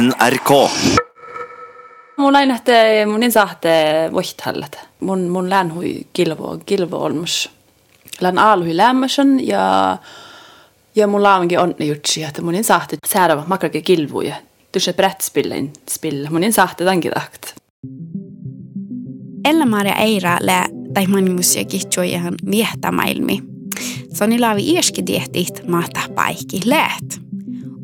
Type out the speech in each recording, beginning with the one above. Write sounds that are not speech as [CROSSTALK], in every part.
NRK. Mulla ei nähte, mun en saatte voihtallet. Mun, mun län hui kilvo, kilvo olmus. Län aalu hui lämmösen ja, ja mun laavankin onni jutsi, että mun en saatte säädä makrake kilvuja. Tuossa brettspillen spille. Mun en saatte tämänkin takt. Ella-Maria Eira lä tai manimusia kitsoihan viehtämäilmi. Soni laavi iäski diehtit maata paikki läät.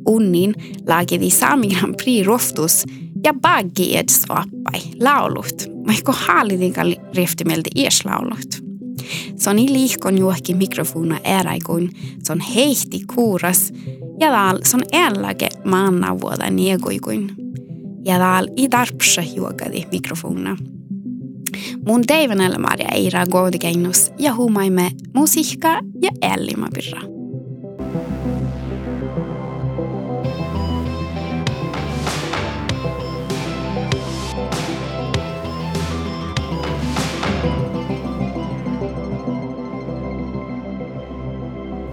Unnin laagidi Sami Grand Prix roftus ja baggi eds appai laulut. Vaikka hallitinka riftimelti iäs laulut. Soni liihkon juohki mikrofona äräikun, son heihti kuuras ja taal son ällage maanna vuoda niegoikuin. Ja taal i tarpsa juokadi mikrofona. Mun teivänällä Maria Eira Goudikeinus ja huumaimme musiikka ja ällimapirra.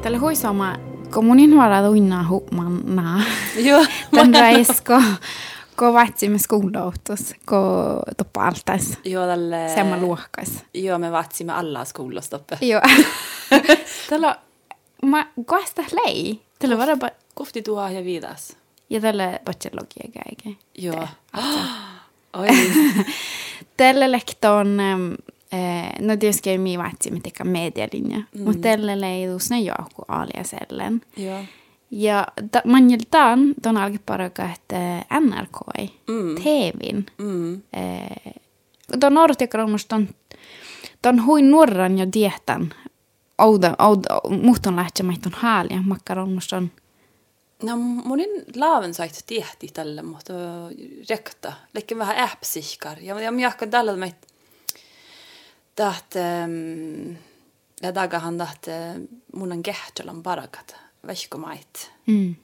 Tällä huisoma, kun mun inhoara duinna huumanna. Joo. Tän raisko, kun vatsimme skoulautus, kun toppa altais. Joo, tälle... Semma luokkas. Joo, me vatsimme alla skoulastoppe. Joo. [LAUGHS] Tällä mä koesta lei. Tällä var bara Kofti tuo ja viidas. ja tällä bachelorgia käike. Joo. Oi. [LAUGHS] Tällä lekton eh, no tietysti mi vatsi me teka medialinja, mm. mutta tällä lei tusne joku aliasellen. Joo. Ja da, manjiltaan ton alki paraka, että NRK ei, Mm. TVin. Mm. Eh, ton ortiakromus ton, ton huin nuoran ja diehtan. Ouda, ouda, muhton lähtsä maiton haalia, makkaromus ton. No, mun en laaven sait tiehti tälle, mutta rekta. Leikki vähän äpsihkar. Ja, ja miakka tällä meit dat um, ehm, ja daga han dat uh, eh, munan gehtolan barakat vähkumait. Mm.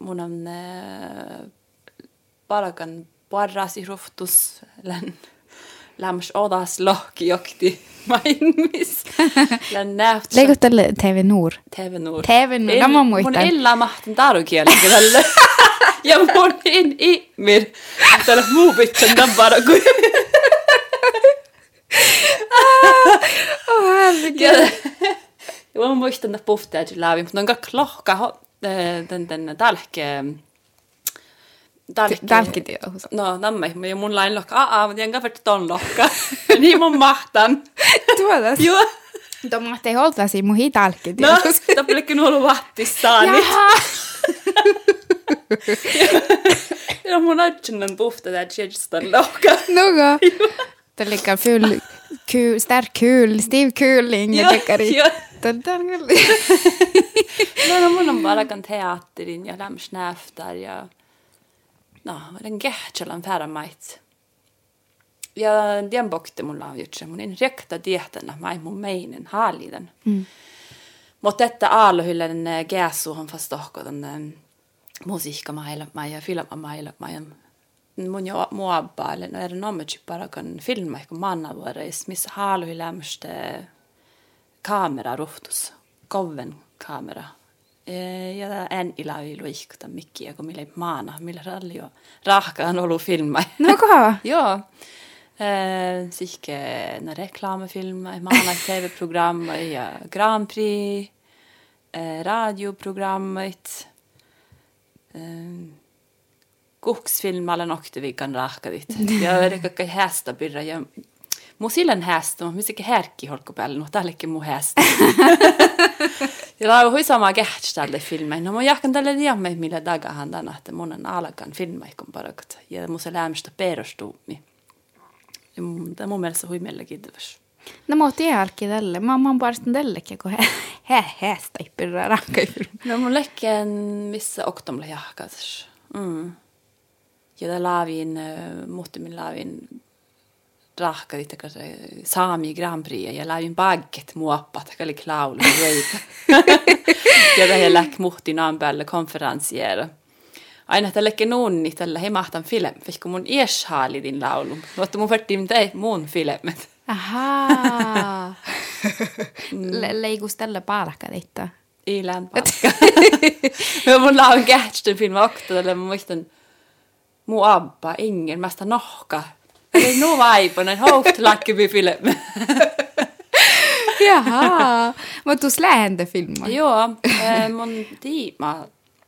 Munan uh, eh, barakan parrasi rohtus län lämmäs odas lohki jokti [LAUGHS] mainis. Län näyt. Leikot tälle TV Nuur. TV Nuur. TV Nuur. Tämä on muistan. Mun illa mahtin tarukielikin tälle. [LAUGHS] ja mun en ihmir. Tällä muu pitsen tämän barakuja. Åh herregud. ja mä muistan, että puhtaat läpi, mutta on klohka den, den talke. Talkitiedohus. No, namme, [LAUGHS] ja mun lain lohka. Aa, mutta enkä verta ton lohka. niin mun mahtan. Tuodas. Joo. De mahti holtasi mun No, hitalkitiedohus. tapelikin ollut vattissaan. Jaha. [LAUGHS] Ja mun ajattelen puhtaat, että sieltä lohka. Något. Det ligger full, kul, stark kul, stiv kuling. Jag tycker det. ja. Det där är No, no mun on parakan teatterin ja lämsnäftar ja no, den kähtsälän färämait. Ja den [LAUGHS] bokte mun laavjutse, mun en rekta tietänä, mai mun meinen haaliden. Mm. Mutta että aalohyllen gääsuhan fast tohko den musiikka mailla ja filma mailla ja mun jo muabba, eller no er nommetsi parakan filma, kun manna vuoreis, missä haalohyllämste kamera ruhtus, koven kamera. Eh, Ja en ila ei luikkuta mikkiä, kun millä maana, millä ralli jo rahkaan ollut filma. Något. [LAUGHS] Joo. Eh, Sihke no reklamefilmer, maana tv-program ja Grand Prix, eh, radioprogrammet, eh, koksfilm eller nokte vi kan rahka dit. [LAUGHS] Ja ja Mu sillen hästä, mutta missä härki holko päälle, no tällekin mu hästä. ja lau hui sama kähtsi tälle filmei. No mun jahkan tälle diamme, millä dagahan tänä, että mun on alkan filmei, kun parakat. Ja mun se lämmöstä perustuumi. Ja mun, mun mielestä hui meille kiitos. No mä otin jälkeen tälle. Mä oon paristan tällekin, kun he, hestä ei pidä rakkai. No mun lekkeen missä oktomle jahkas. Mm. Ja tää laavin, äh, muhtimin laavin rahka ka saami Grand Prix ja laavin bagget muoppat ka oli klaulu [LAUGHS] reikä. ja tämä läk muhtin aan päälle konferenssiera. Aina tällä nuunni tällä he mahtan film, kun mun ies haalidin laulu. Mutta mun vertiin ei muun filmet. [LAUGHS] Ahaa. Le- leikus tällä palkka teitä. Ilän paska. ja mun laulun kähtsten film okta, tällä muistan Mu abba, ingen, mesta nohka. Eli nu vaipunen, hoofdlakkivi film. [LAUGHS] Jaha, mutta tuossa lähentä filmaa. Joo, eh, mun tiima,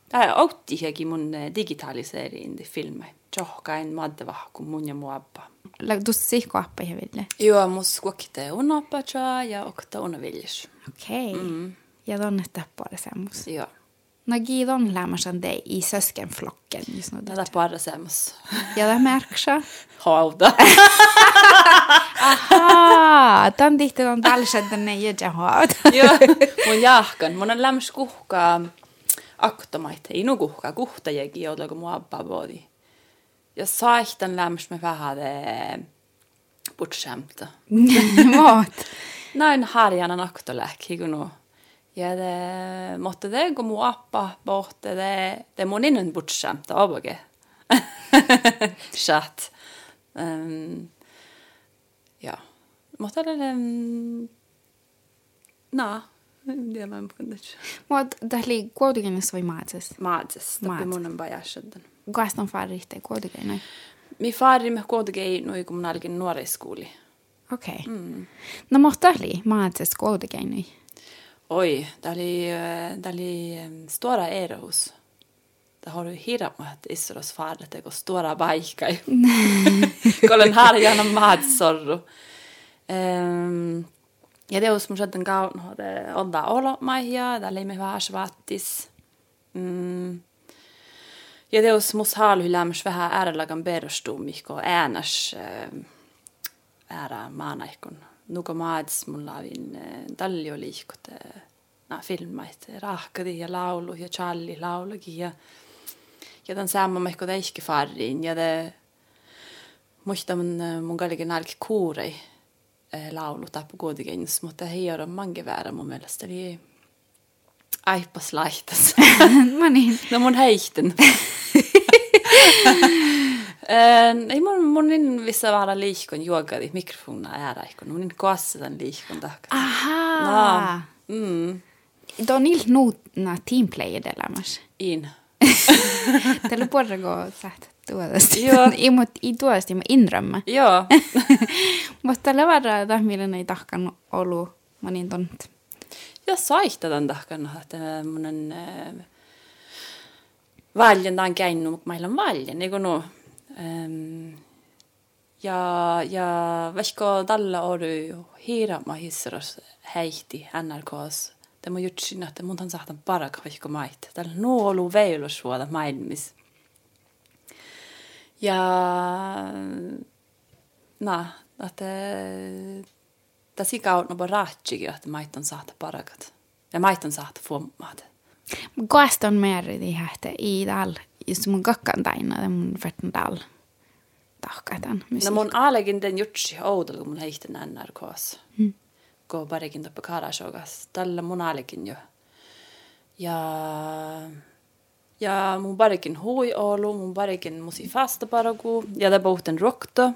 tai auttihekin mun eh, digitaliseeriin filmei. Johkain madde vahku mun ja mu abba. Tuossa sihkoappa ja ville. Joo, mus kuokitte unappa ja okta unaviljes. Okei. Okay. Mm. Ja tonne tappaa semmoista. Joo. Giidon lämmäsen te i söskenflocken just nu. Tätä parra semmos. Ja det märks så. Hauda. [LAUGHS] Aha, tämän tihti on tällaiset tänne jäjä haat. Joo, mun jahkan. Mun on lämmäs kuhkaa aktomaita. Ei nu kuhkaa, kuhtajakin joudella kun mun abba vuodi. Ja saihtan lämmäs me vähän de putskämta. [LAUGHS] Mat. Näin harjanan aktoläkki kun nu. Ja det måtte det gå mun appa borte det det mun innen putskämta avage. Chat. Um, ja. Måtte det um, No, det var en kunde. Mut tähli kuitenkin vai maatses. Maatses, det Maats. blir mun en bajasheden. Kukas on far rihteen kuitenkin noin. Mi fari me kuitenkin noin kun mun alkin nuoriskouli. Okei. Okay. Mm. No mutta tähli maatses kuitenkin noin. Oi, det oli, eh, det oli em, stora erohus. Det har du hirmat isros far, [LAUGHS] det går stora bajkai. Kollen harjana maatsorru. Um, ja teos mun sitten kaun odda olo maihia, det oli me vähän svattis. Mm. Ja teos mus halu lämmäs vähän äärelagan perustumihko äänäs äh, äärä maanaikon. nukomaadis mul olin, eh, Tallju liikud no, filmeid, rahkadi ja laulu ja Charlie laulugi ja ja tämän samma mekko täiski farin ja te muistan eh, mun kallikin alki kuurei eh, laulu tappu kuitenkin, mutta ei ole mankin väärä mun mielestä. Eli aippas laihtas. [LAUGHS] no niin. No mun heihtin. [LAUGHS] Eh, ei mun, mun in vissa vara liikon juogadi mikrofona ääräikon. Mun in koassa tämän liikon takka. Aha. No. Mm. Då on ilta nuutna teamplayer elämässä. In. [LAUGHS] Tällä puolella saat tuosta. Joo. [LAUGHS] I mut i tuosta mä inrömmä. Joo. [LAUGHS] Mutta tällä varraa tahmille ei tahkan ollut monin tont. Ja saihta tämän takkan, että mun on äh, valjan tämän käynyt, mutta meillä on valjan, eikö no? Ja, ja vaikka tällä on hiirama hisseros heihti NRKs, det må gjort sinne, että mun on saatan paraka vaikka mait. Tällä ollut veilusvuoda maailmissa. Ja, no, että tässä kautta on raatsikin, että mait on saata parakat. Ja mait on saata fommaat. Kaasta on määrin i dal. Just mun kakkan taina ja mun vertan dal. Tahkatan. No mun aalekin den jutsi oudolla, kun mun heihten NRKs. Mm. Kun parikin toppa karashogas. Tällä mun aalekin jo. Ja, ja mun parikin hui olu, mun parikin musi fasta paraku. Ja det bohten rokto.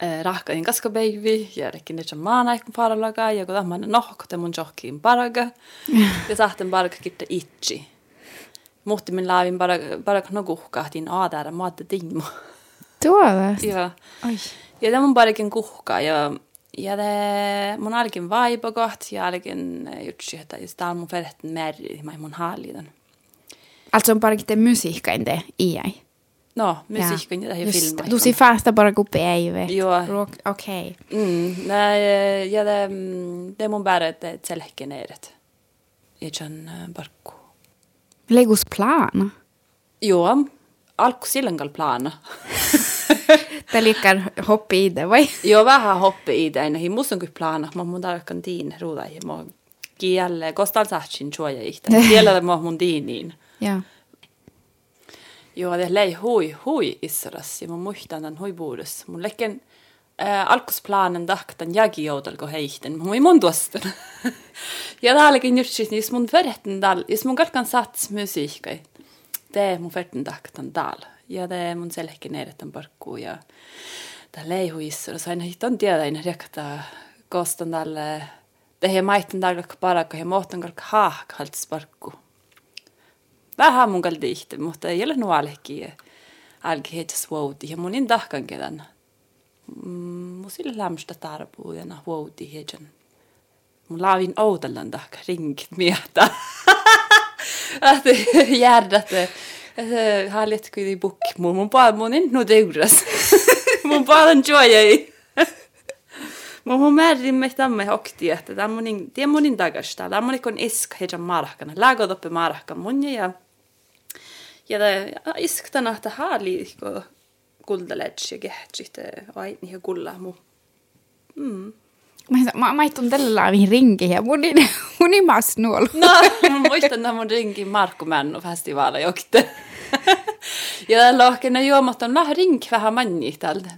Eh, rahkain kaska baby, ja rekin nyt maanaikun paralaga, ja kun tämän nohkote mun johkiin paraga. [LAUGHS] ja sahten paraga kitte itchi. Muhti min laavin paraga, paraga no kuhkahtiin aadara, maatte timmo. Tuoda. Ja, Oi. ja det mun parikin kuhka, ja ja det mun alkin vaipa koht, ja alkin jutsi, että just täällä mun verhten meri, mä mun haalidan. Alltså on bara inte musiikka inte i ei. No, musiikin ja det här filmar. du ser fasta bara gå på ei vet. Joo. Okej. Mm, nej, ja det, mm, det mun bara että selkeä needet. Ja sen barkku. Legos plan. Joo, alku silloin plana. Det [LAUGHS] likar hoppi i det, vai? Joo, vähän hoppi i det. Ei musta on kyllä plana. Mä mun tarkkaan tiin ruuda. Ja mä kielle, kostal saatsin suoja ihtä. [LAUGHS] Kielle mä mun tiiniin. Ja. Joo, det lei hui, hui. Ja mä muistan tämän huipuudessa. Mun lekken äh, alkusplanen taktan jagi joudalko heihten. Mä mun tuosta. ja täälläkin just siis, jos mun verhetten täällä, jos mun kalkan sats musiikkai. Det mun verhetten taktan täällä. Ja det mun selkeä edettän parkkuu. Ja tää lei hui issoras. Aina hiton tiedä, aina riekata kostan tälle. Det här maiten täällä paraka ja mohtan kalka haak halts parkkuu vähän mun kalti ihte, mutta ei ole nuolehki. alki heitä swouti ja mun in tahkan kedan. Mun sillä lämstä tarpuu ja na wouti heidän. Mun laavin outallan tahka ringit mietä. Att [LAUGHS] hjärtat haljet kui bukk mun mun pa mun in no deuras. [LAUGHS] mun pa enjoy. [LAUGHS] Mun mun määrin me tamme hokti, että tämä mun tie munin takasta. Tämä mun ikon isk heidän markkana. Lagod uppe markkan mun ja ja ta isktan ahta haali ko kuldaledge ja kehtsit ai niin kulla mu. Mm. Mä, mä, ittun tällä laavin rinki ja mun, imas [LAUGHS] nuol. No, mä muistan, että mun rinki Markku Männu festivaala jokte. [LAUGHS] ja lohkena juomaton lah ring vähän manni täältä.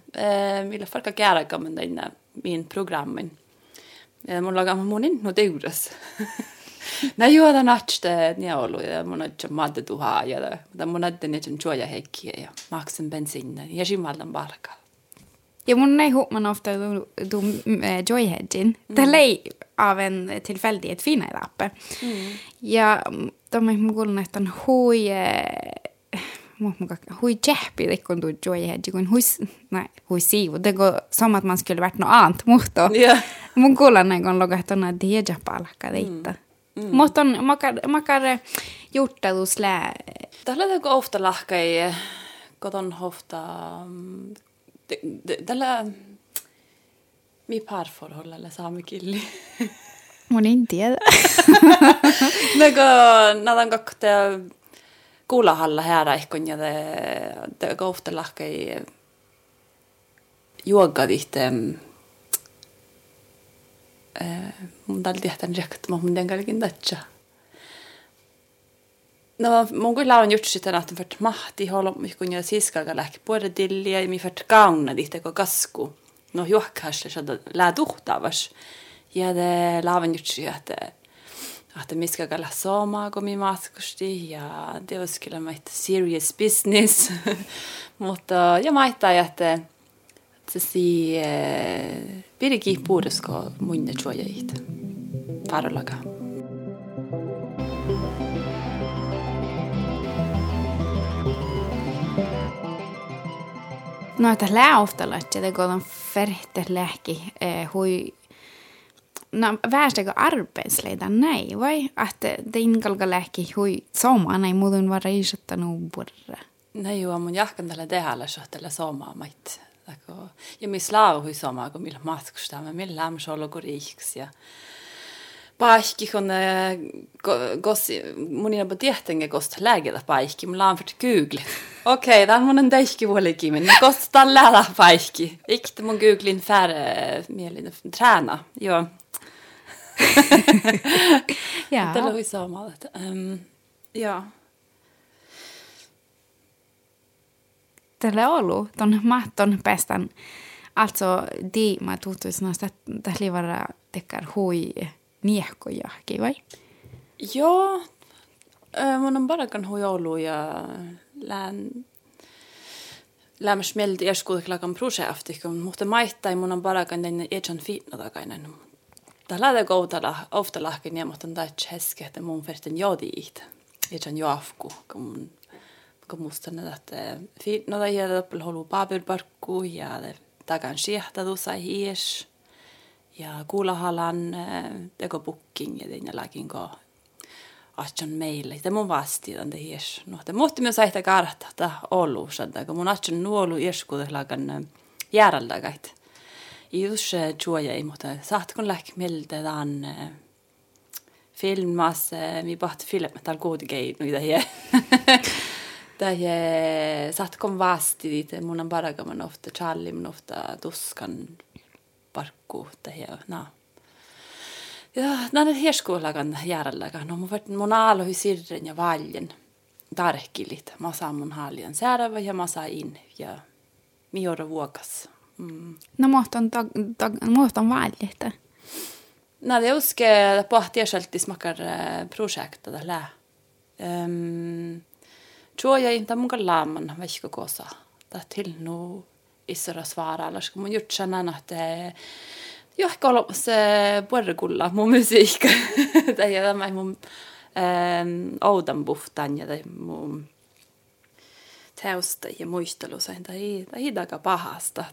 Millä farka kääräkammen tänne min programmin. Mun laga [LAUGHS] mun innu teures. Nä juoda natste niaulu ja mun on madde tuhaa ja da mun adde ne juoja hekkiä ja maksen bensinne ja simaldan barka. Ja mun nej man ofta du, du äh, Joyheadin. Mm. Det lei av en tillfällighet fina i. Mm. Ja de är mugulla nästan hui hui tjäppi rikkon du Joyhead kun hui nej hui siivu. Det går som att man skulle varit något annat mutta. Yeah. Mun kuulan näin kun logat on att det är palkka Måttan, man kan gjorta eh, då slä. Det här lär jag ofta lacka i. Godan ofta. Det lär... Mitt parförhåll eller sami killi. Mun en tiedä. Näkö, nadan kakte kuulahalla häärä ehkä ja te, te ofta lahkei juokka vihteen mun tal tihtan rekt ma mun den kalkin tatsa. No, mun kyllä on just sitä, että för mahti hålla kun jag siskaga läk både dillia ja mi för kauna dit ko kasku. No juokkas se sada lää tuhtavas. Ja det lavan just sitä, että että miskaga lä soma kun mi ja det skulle mitt serious business. [LAUGHS] Mutta ja maittaa että siis Birgi e, Puurusko munne tšuojaid varulaga. Noita lähtölä, että kun färhte lähki, hui no, värsta arbetsledaren, nej, vai? Att det ingalga lähki hui somaan ei muuten vara isottanut burra. Nej, joo, mun jahkan tällä tehällä sohtella somaa mait. Ja mis laavu hui somaa, kun millä matkustaa, millä lämmössä ollut riiksi ja paikki, kun gossi, mun ei ole tiehtenkä kosta lääketä paikki, mun laan för Google. Okei, okay, tämä on mun täikki vuolikin, men kosta läällä paikki. Ikte mun Googlin färre mielin träna, joo. [LAUGHS] [LAUGHS] ja. Tällä hui samalla. Um, joo. Tällä ollut ton mahton päästän, alltså det mä tuttuisena, että tällä vara tekar hui niehkojahki, vai? Joo, mun on parakan hujoulu ja lään lämmäs mieltä eskuudeklakan projekti, mutta maittai mun on parakan tänne etsan fiitnotakainen. Tällä lailla koutalla ofta lahkin niin, mutta on heske, että mun ferten jodi ihtä. Etsan joafku, kun mun قمصتنا ده في نضيع ده بالهلو بابل بركو يا تاكان شيح تدو صحيش ja kuulahalan eh, teko booking ja teine lagin ka atson meille. Tämä on vasti on te hies. No, te muhti myös aihta kartta, ta olu sanda, kun mun atson nuolu ieskuudet lagan eh, järjeltä kait. Ius juoja ei muuta. Saat kun lähti mieltä tämän eh, filmas, mi paht filmat al kuitenkin, mitä hie. [LAUGHS] Tämä saatko vasti, dit mun on paragaman ofta Charlie, mun ofta tuskan parkku ja na. Ja näin hieskoulakan järjelläkään. No mun mun aalo sirren ja valjen tarkkilit. Mä saan mun haljan säärävä ja mä saan in ja miora vuokas. Mm. No muhton muhton valjetta. No det uske pohtia själti smakar eh, projekta tällä. Tror jag inte mun kallan vaikka kosa. Tää till nu isra svara eller ska man gjort känna att [LAUGHS] det jo ehkä olemassa puolikulla mun musiikka. tai tämä mun ähm, oudan buhtan ja tai mun teosta ja muistelu sen, tai ei aika pahasta.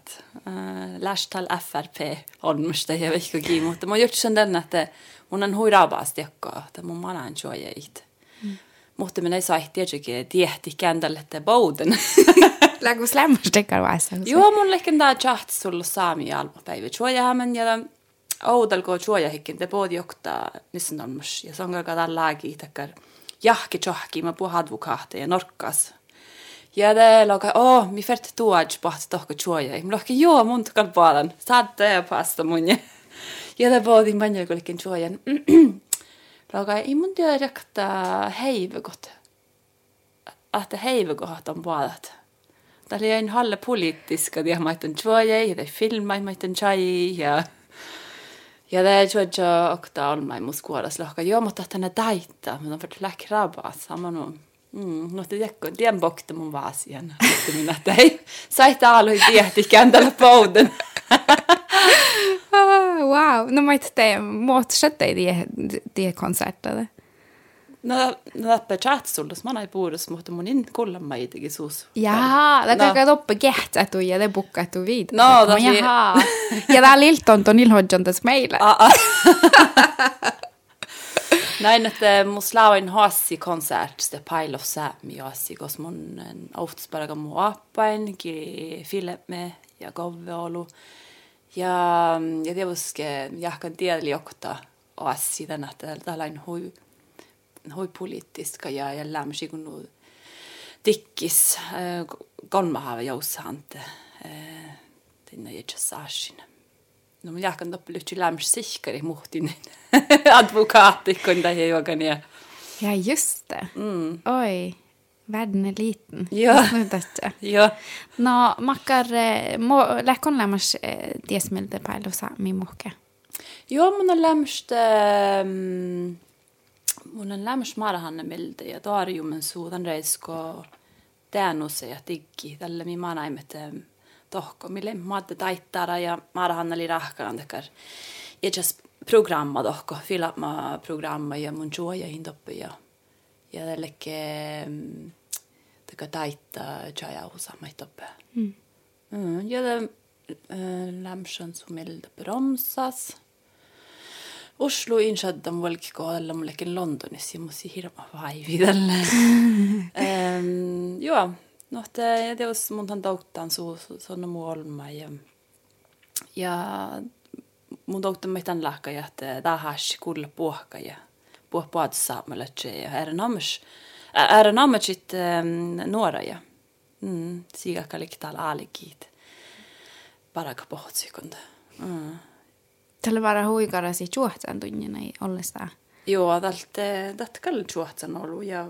Lästal FRP on musta ja vihkokin, mutta mä juttu sen tänne, että mun on huiraavasti jakkaa, että mun manan suojait. Mm. Mutta minä ei saa tietenkin tiehti käntälle, että bouden. Läggu slämmastekar vaiheessa. Joo, mun lehken tää chat sulla saami almapäivä. Suojaamen ja oudalko suojahikkin, te poodi joktaa nissen on mus. Ja on kaikkea lääki, takkar jahki johki, mä puhun advokaatteja ja norkkas. Ja det laga, åh, mi färt tuaj pohti tohko chuoja. Mi lohki, joo, mun tukal puolan. Saattaa ja pasta mun. [LAUGHS] Ja det poodi manja kulkin chuojan. Mun tiedä rekta heivegot. Että heivegot on puolat. Tämä oli en halle poliittiska, ja mä aitan chuoja, ja det filma, mä aitan chai, ja... Ja det chuoja okta olmai muskuodas lohka. Joo, mutta tänne taittaa, mutta on färt läkrabaa, sama nu. Mm, no te tiedätkö, tien bokta mun vaasian. Että minä tei. Sait aalui tiehti käntällä pouden. Wow, no mä itse muut sättei tie, tie konsertille. No, no läppä chatsullus, mä näin puudus, mutta mun in kullan mä itsekin suus. Jaa, det kan no. oppe kehtsätu ja det bukkatu vid. No, tosi. Jaha. Ja tää lilton ton ilhodjantas meille. Näin, että mus lauin hassi konsert, sitä pailo säämi hassi, koska mun oftas bara mun appain, kiri filme ja kovve olu. Ja, ja tietysti jahkan liokta hassi tänä, että tällainen hui, hui poliittista ja, ja lämsi kun nu tikkis kolmahaava joussahante. Tinna itse saasin. No mä jahkan toppulyhti lämsi sihkari muhtinen. [LAUGHS] advokaattikon tai jokin. Ja, ja just det. Mm. Oj, världen är liten. Ja. ja. No, makkar, lähkon lämmas tiesmiltä päilu saami muhke? Joo, mun on lämst, ähm, mun on lämst marahanne miltä ja tarjumen suutan reisko teanu se ja tikki. Tällä mi manaimet tohko, mille maatte taittara ja marahanne li rahkaran tekar. Ja just programma dohko, filma programma ja mun juoja hindoppi ja ja tälleke taka taitta jaya usa maitoppe. Mm. Mm, ja det lämschen som milda bromsas. Oslo inskjedde valg gå eller om leken London så må si hira ma vai videlle. [LAUGHS] Ehm ja, no det det var som han doktan så så no mål mig. Ja, mun doktor mitään lahka ja että tahas kuulla puhka ja ja är namus är namusit nuora ja? Mm siga kaliktal alikit para ka pohut sekunda mm. Tällä vara huikarasi juohtsan tunnina ei ollesta. Joo, tältä tältä kallen juohtsan ollut. Ja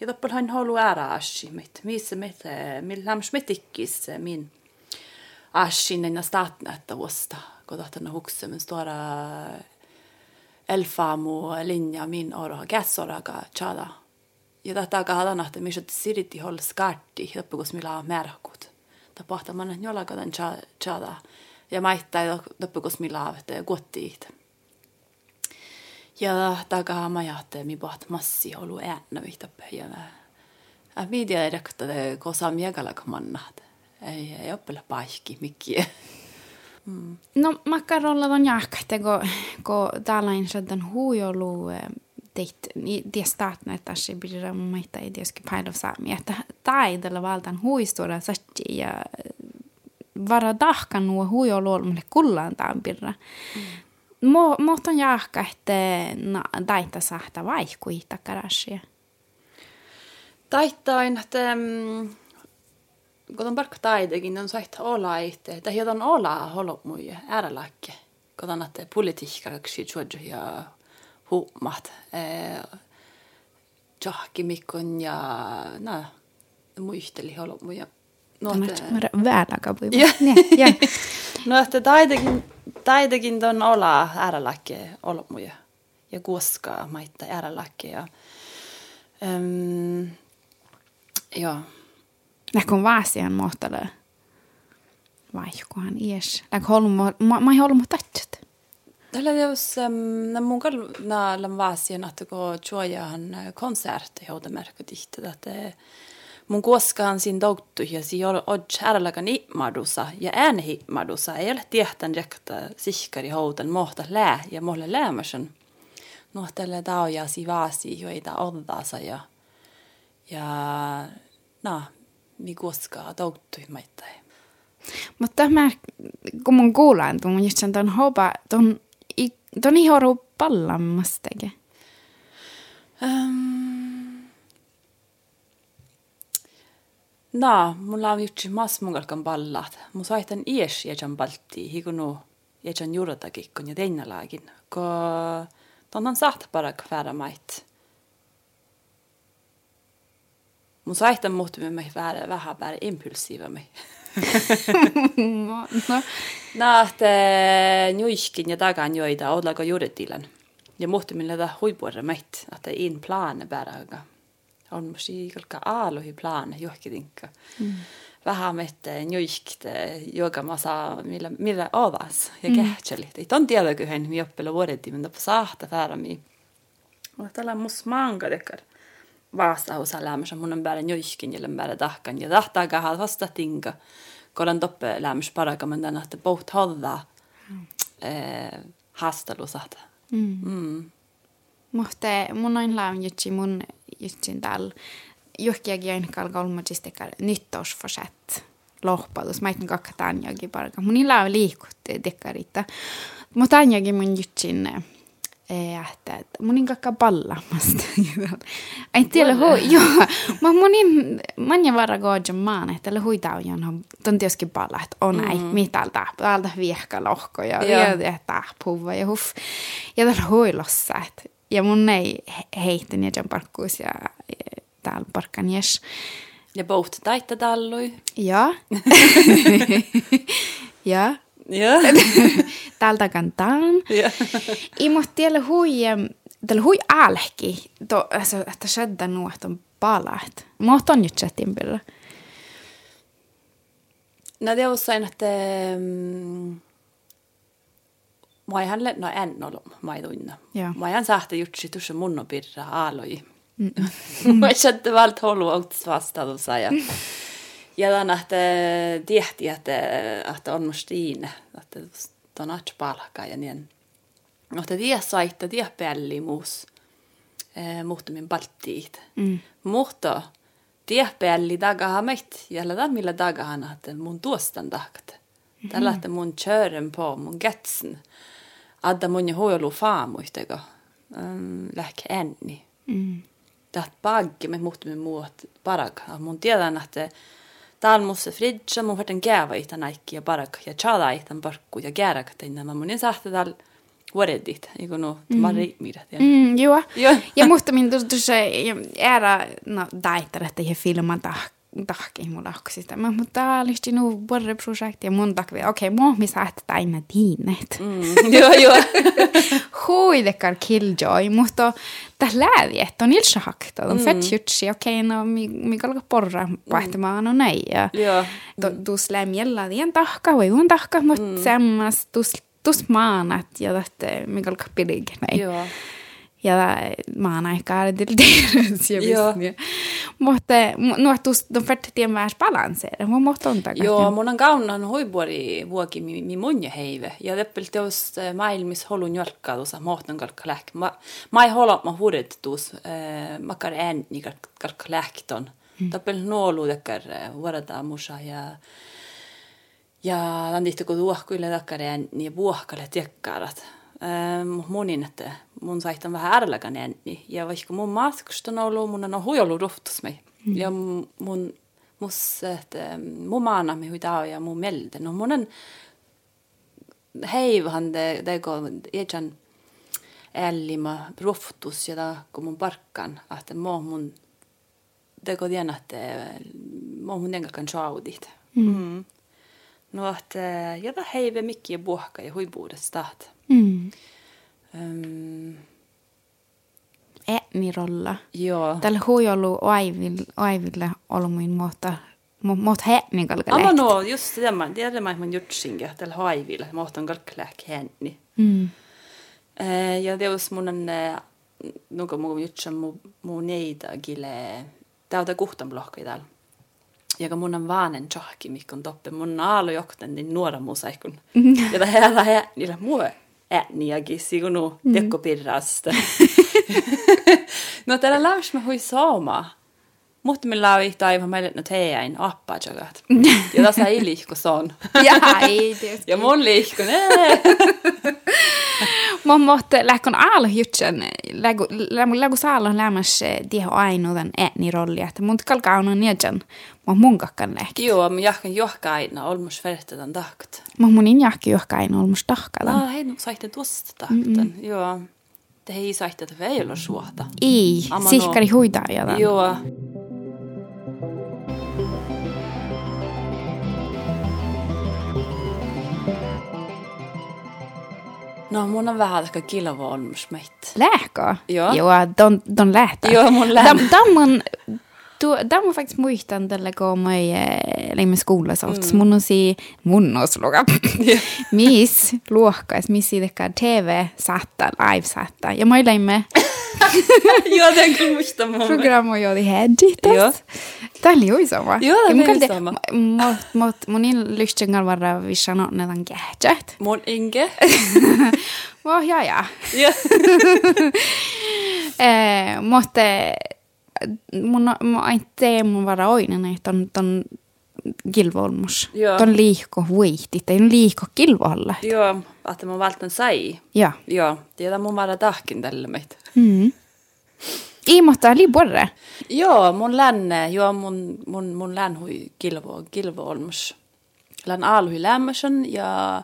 ja toppelhan halu ära ashi mit. Missä mit millä smittikkis min ashin en statna että vasta kodahtanna huksemen stora elfamo linja min ora gasoraga chada ja tätä kahda nahte missä siriti hol skartti loppu kun millä merkut ta pahta man jollaga den chada ja maittaa loppu kun millä että gottiit ja ma jahte mi baht massi olu äänä vihtappe ja Ja viidia edekta kosa miegala kamannat. Ei, ei oppele paikki mikkiä. Mm. No makarolla on jahkahte, kun, kun tällainen sadan huijolu teit det startna että se blir maita i det skulle paida saami että taidella valtan huistura satti ja vara dahkan nuo huijolu mulle kullaan tampirra. Mm. Mo mohtan jahka että na daita sahta vaikui takarasia. Taittain että kun on parkka taidekin, on sait olla itse, että hiukan olla holop mui ääräläkke, kun on että politiikkaksi juodju ja huumat, jahkimikon ja no, muisteli holop mui. [LAUGHS] No, että... Väärläkä voi. No, että taidekin, taidekin on olla ääräläkke holop mui ja kuoskaa maittaa ääräläkke ja um, joo. Lähkö vaasian mohtale? Vai jokuhan ies. Lähkö holmu, ma, ma ei holmu tatsit. Tällä jos na mun kall na lam vaasian att gå tjoja han konsert i hoda märka dikte att det mun koskaan siinä douttu ja si on odj ärlagan imadusa ja ääne imadusa ei ole tiehtän rekta sihkari houtan mohta lää ja mohle läämäsen. No tälle tauja si vaasi joita oddaasa ja ja no mi koskaan douttu maittai. Mutta mä, kun mun kuulen, tuon just sen ton hopa, ton, ton ihan pallamastake. Um, no, mulla on juttu mas mungalkan ballat. Mun saitan ies jäjän baltti, hikunu jäjän juuratakin, kun ja teinalaakin. Ko ton on saht parak färä Mun saitan muhtumme me vähän vähän päälle impulsiiva me. [LAUGHS] no, no. että njuiskin ja takan joita, ollako juuretilan ja muhti millä ta huipuora meit, että in plane bäraga. On musi kalka aaluhi plane johkitinkka. Mm. Vähän mette njuiskte, joka mä saa millä, millä ovas ja mm. Ei ton tiedä kyhen mi oppilla vuodetti, mutta saahta färmi. Mutta tällä mus manga dekar. Vaasa osa lämmössä mun on bära njuiskin ja bära tahkan ja tahtaga hal vasta tinka. Kodan toppe lämmös paraka, men den att boht hålla mm. eh, hastalu sahta. Mm. Mm. Mutta mun on laun jutsi mun jutsin täällä johkiakin aina kolmagistekar nyttårsforsett lohpalus. Mä itin kakka tanjakin parka. Mun ei laun liikutti dekkarita. Mutta tanjakin mun jutsin että, että mun kakka pallamasta. [LAUGHS] Ei tiedä hui, joo. Mä monin, manja varra gojan maan, että le hui taujan ton tieskin palla, että on ei, mm. mitä täältä, viehka lohko ja ja tahpuva ja huff. Ja tällä huilossa, että ja mun ei heitin ja parkkuus ja täällä parkkan jes. Ja boht taitta tallui. Ja. [LAUGHS] [LAUGHS] ja. Ja. [LAUGHS] Täältä kantaan. Ja. I måste tiedä hui, tällä hui älki, to, alltså, että skedde något om palat. Måste on nyt chattin bilder. No det var sen att um, mä ihan no en ollut maidunna. Mä ihan sahte jutsi tuossa mun pirra aaloi. [LAUGHS] Mä chatte valt holu outs vastadussa [LAUGHS] ja että tiehti että että on mustiin että ton at palkka ja niin. Mutta tie saitta tie pelli muus. Eh muhtumin baltiit. Mm. Mutta tie pelli dagaha meit ja la millä dagahan että mun tuostan takat. Tällä että mun kören på mun getsen adda mun ja hoilu faamuisteko um, lähke enni. Mm. Täht bagge me muhtumin muut paraka. Mun tiedän että Musta fridge, mun varten gäva i aikki ja parak ja chala i tämän parkku ja gääräkä tänne. Mä munin sahte täällä vuodedit, eikö no, tämä riimirät. Mm, joo. joo. ja musta min tuossa era, no, daittar, että he filman tahk tahki mulla sitä. Mä, mutta tää oli nu borre projekti ja mun takvi. Okei, okay, mua mi saat aina tiinet. Mm, [LAUGHS] joo, joo. Huidekar killjoy, mutta tässä läävi, että on ilsa hakta. On fett jutsi, okei, okay, no mi, mi kalka porra vaihtamaan, no näin. Joo. Tuus lämjällä tien tahka, vai un tahka, mutta mm. semmas, tuus, maanat ja tästä mi kalka pidig, näin. Joo ja maanaikaa tilteerys ja visni. Mutta nuotus on färt tien väärs balanseera, mun mohta on takas. Joo, mun on kaunan hoibuori vuoki mi, mi munja heive. Ja teppel teos äh, maailmis holun jolkka tuossa mohtan kalkka lähk. Ma, ma ei holo ma huudet tuus äh, makar ääni kalkka lähkton. Mm. Teppel nuolu tekkar äh, vuorata musa ja ja tämän tihti kun tuohkuille takkar ääni ja vuohkalle tiekkarat. Ähm, monin, että mun saihtan vähän ärläkän ääni. Ja vaikka mun matkusta on ollut, mun on huijollut ruhtus mei. Mm. Ja mun, mus, että mun maana me huitaa ja mun melde. No mun on heivahan det, det går, ejan ällimä ruhtus ja kun mun parkkan, että mä mun det går igen att mä mun enkä kan saudit. Mm. mm. No, että ja da heive mycket buhka ja huibuudesta. Mm. Um, Äännirolla. Joo. Tällä hui ollut aiville, aiville olmuin muuta Mot häni kalka lähti. no, just tämä. Tiedä mä mun jutsinkin. Tällä haivilla. Mohtan kalka lähti häni. Mm. Ja teos mun on nuka mun jutsan mun, mun neida gile. Täältä kuhtan blokki täällä. joka mun on vaanen tjohki, mikä on toppe. Mun aalu jokten niin nuora musaikun. Ja tämä heillä he, niillä muu ääniäkin, siunu tekko pirrasta. [LAUGHS] no täällä lähes mä hui saamaa. Mutta on yhtä aivan meille nyt heidän appaa jagat. Ja tässä ei liikku son. [LAUGHS] Ja ei tietysti. Ja mun liikku, [LAUGHS] måtte läkon aalo jutsen, lägu, lägu, lägu saalo lämmäs tiedä ainoan ääni rolli, että mun kalkaa on niedjan, mä mun kakkan lähki. Joo, mä jahkan johka aina, olmus vertetan tahkat. Mä mun in jahki johka aina olmus tahkata. No, hei, nu saitte tuosta tahkatan. Joo. Te hei saitte, ei ole suota. Ei, no. sihkari huidaa jadan. Joo. No, mun on vähän aika kilvo olmus meitä. Lähkö? Joo. Joo, don, don lähtää. Joo, mun lähtee. Dam on, du, dam on faktiskt muistan tällä kun mä läimme skoulassa mm. Mun on si, mun on sloga. [LAUGHS] Miss luokkas, miss siitä TV saattaa, live saattaa. [LAUGHS] Ja mä läimme Joo, den kyllä muista mun. programma oli hedjit. Joo. Tämä oli ju sama. Joo, tämä oli kalti- sama. Mut, mut mun in lyhtsengal varra vissano nedan kähtsät. Mun Inge. Oh, [LAUGHS] ja, ja. Joo. Eh, mutta mun, mun ei tee mun vara oinen, että on, ton kilvolmus. Joo. Ton liikko huitit, ei on liikko kilvolla. Joo, että mä valtan sai. Ja. Joo, tiedä mun vara tahkin tälle meitä. Mm. Iimotta oli borre. Joo, mun länne, joo, mun, mun, mun län hui kilvo, kilvo olmus. Län aaluhi lämmösen ja,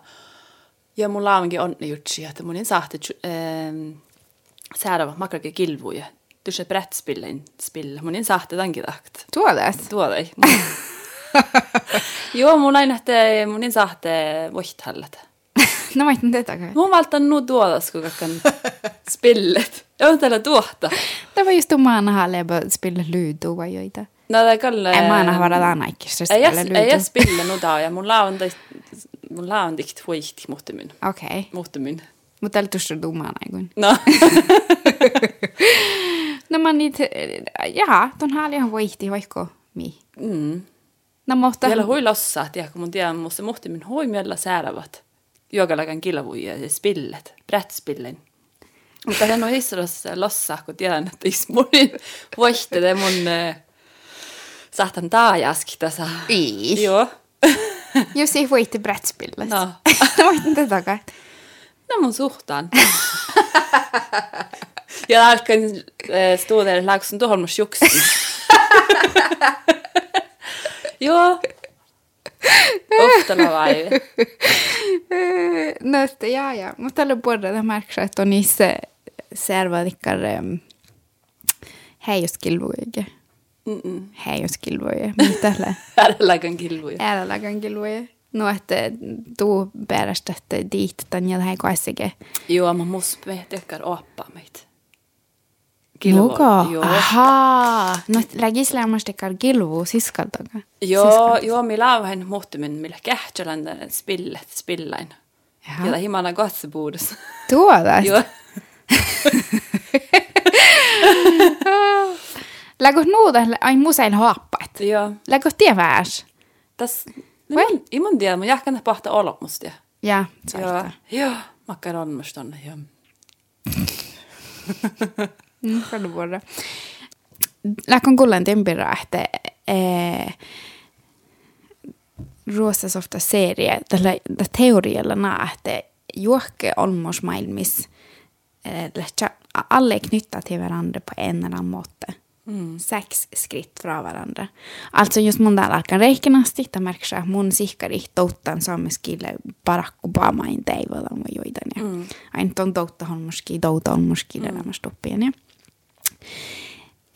ja mun laavankin onni jutsi, että mun in sahti ähm, säädä makrake kilvuja. Tuossa brettspillein spille. Mun in sahti tämänkin takt. Tuodas. Tuoda [LAUGHS] ei. joo, mun aina että mun in sahti voihthallet. [LAUGHS] no mä en tätä kai. Mun valtan nu tuodas, kun kakkan spillet. On täällä tuohta. Det var just man har läbba spela ludo vai joita. No, det kalle... Vara tänä ikkistä Ei spela jag, ludo. ei spille nu da, ja mun laun det mun laun dikt huihti muhtemyn. Okei. Okay. Muhtemyn. Mutta tällä tuossa dumana kun. No. No [LAUGHS] mä niitä, jaha, ton har ihan voihti vaikka mi. mm. No mutta... Lossa, tiedä, kun mun tiedän, musta hui miellä säärävät. Jokalakan kilvuja ja spillet, brettspillen. Mutta hän on isossa lossa, kun tiedän, että is mun voihtele mun äh, sahtan taajaski tässä. [LAUGHS] Ei. Joo. Just ei voitti brettspillet. No. [LAUGHS] Voitin tätä kai. No mun suhtaan. [LAUGHS] [LAUGHS] ja alkan äh, stå där lagsun tuohon mun sjuksin. Joo. Oftalla vai. No sitten jaa, [LAUGHS] jaa. Mutta tällä puolella märksä, että on niissä servadikkar um, heijuskilvoja. Mm-mm. Heijuskilvoja. Mitä tällä? Ärlagan kilvuja. Ääräläkän kilvoja. No, että tuu perästä, että diit tän ja lähden kaissakin. Joo, mä mus tekkar oppaa meitä. Nuka? Joo. Ahaa. No, lägis lämmästikkar kilvu siskaltakaan. Joo, joo, millä lauhen muhtimin, millä kähtsälän spillet, spillain. Jaha. Ja himana katsepuudessa. Tuodas. [LAUGHS] Joo. [LAUGHS] Lägos nuuda, ai museil haappat. Joo. Lägos tie väärs. Täs? Vai? Ei mun tiedä, mä jahkan pahta olemusta. Ja, Joo. Joo. Makkaron myös tonne, joo. [LAUGHS] Mm, vuoroa. Läkon kullan tempira, että eh, ruossas ofta serie, tällä teorialla naa, että juokke olmosmaailmis eh, lähtsä alle är knytta till varandra på en eller annan måte. Mm. Sex skritt från varandra. Alltså just mun täällä alkaa reikenasti, että märksä mun sihkari touttan saameskille Barack Obama in teivolan voi joitan. Ja Mm. aina ton toutta on muski, touta on muski, mm. elämästä oppien. Ja.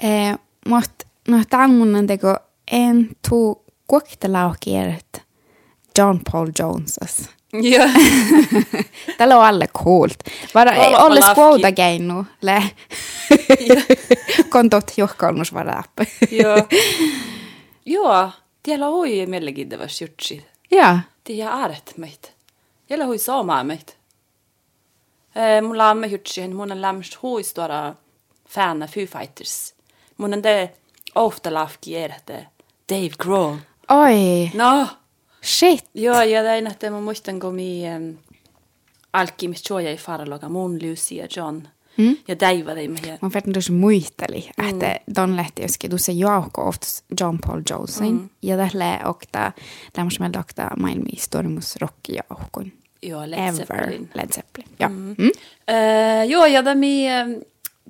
Eh, mutta no on mun teko en tuu kuoktelaukieret John Paul Jonesas. Joo. [LAUGHS] Tällä on alle coolt. Vara, ei ole skouta keinu. Le. Kontot johkolmus varappe. Joo. [LAUGHS] [LAUGHS] Joo. Tiellä hui mielenkiintoista jutsi. Ja. Tiedä ääret meitä. Tiellä hui saamaa meitä. Eh, mun laamme jutsi, mun on lämmöstä huistuara fan av Foo Fighters. On det ofta lafki är det Dave Grohl. Oi, No, shit. joo, ja näin, että mä muistan, kun mi um, alkimis choja i faraloga, mun Lucy ja John. Mm? Ja Daiva teimme ja Mä verran tuossa muisteli, että ton lehti joskin tuossa jauhko oftas John Paul Jonesin. Mm. Ja tällä okta, lämmäsmällä okta maailmi stormus rockijauhkun. joo, Led Ever. Zeppelin. Led Zeppelin. Joo. Mm. Mm. Uh, joo, ja da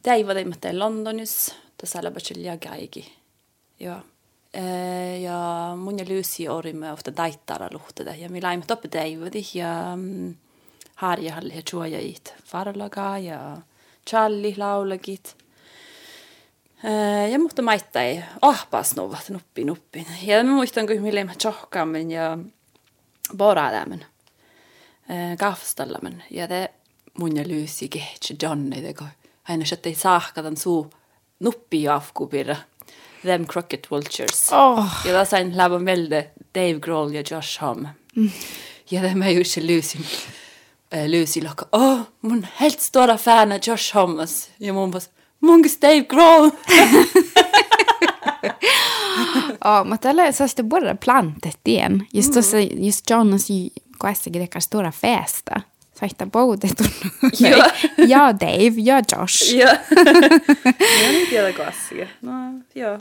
mi um, Daiva teimme i Londonissa, tässä oli bara kaikki. Joo. Uh, ja mun ja Lucy orimme ofta daittara luhteda, ja mi laimme toppe Daivadi, ja um, Harja halli he choja it faraloga, ja Charlie laulagit. Uh, ja mutta maittaa ei ahpas nuvat nuppi nuppin. Ja mä muistan, kun millä mä tjohkaamme ja boraadamen. Uh, kahvastallamen. Ja te mun ja Lucy kehtsi Johnny teko. Aina se ei saahkatan suu nuppi afkupirra. Them Crockett Vultures. Oh. Ja da sain läbä melde Dave Grohl ja Josh Homme. Ja det med just Lucy. Uh, Lucy lokka, åh, mun helt stora fan Josh Hommes. Ja mun vas, mungus Dave Grohl. [LAUGHS] Ja, mutta tällä se sitten bara plantet igen. Just tuossa, just Jonas koessa greker stora festa. Että boudet [LAUGHS] Joo. Ja Dave, ja Josh. ja. ja nyt tiedä kassia. No, joo.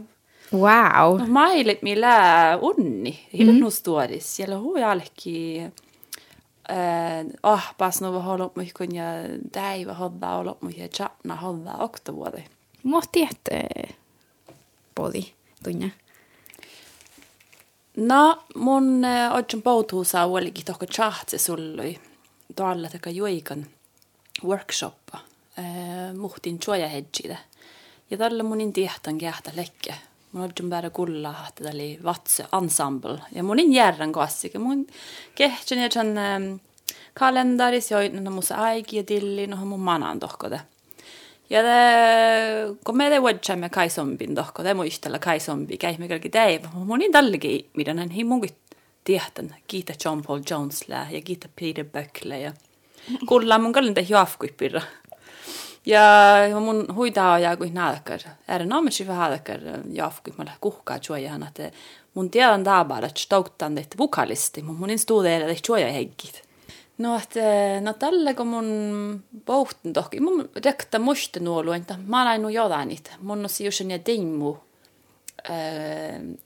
Wow. No, mailit millä unni. Hillä mm. nustuodis. Siellä hui alki. Äh, ah, pas no hållo mig kun ja Dave hodda olla mig ja chatna hodda oktovuode. Mohti, että bodi tunne. No, mun äh, oikein poutuusa olikin tohko chahtse sullui. Tuolla teka juikan workshoppa. Äh, muhtin hedgitä. Ja tällä munin tiehtan kähtä lekke. Mun oikein päädä kulla, että täli vatse ensemble. Ja munin järren kassikin. Mun kehtsin ja sen ähm, kalendaris, on musta aiki ja tilli, no mun manan tohkode. Ja det, kun me te vuodemme kai zombin tohko, te muistella kai zombi, käy me kaikki teivä. Mun niin tälläkin, mitä hän hi tiehtan. Kiitä John Paul Jonesle ja kiitä Peter Buckle ja kuulla mun kallen te juafkuippirra. Ja mun huitaa ja kuin nääkär. Är en ametsi vähän nääkär juafkuip mulle kuhkaa juojahan, että mun tiedän taabara, että stouttan teitä vokalisti, mun munin studeera teitä juoja heikit. No, että no tällä kun mun pohtin tohki, mun rekta muista nuolu, että mä nyt jotain niitä. Mun on siis ja äh,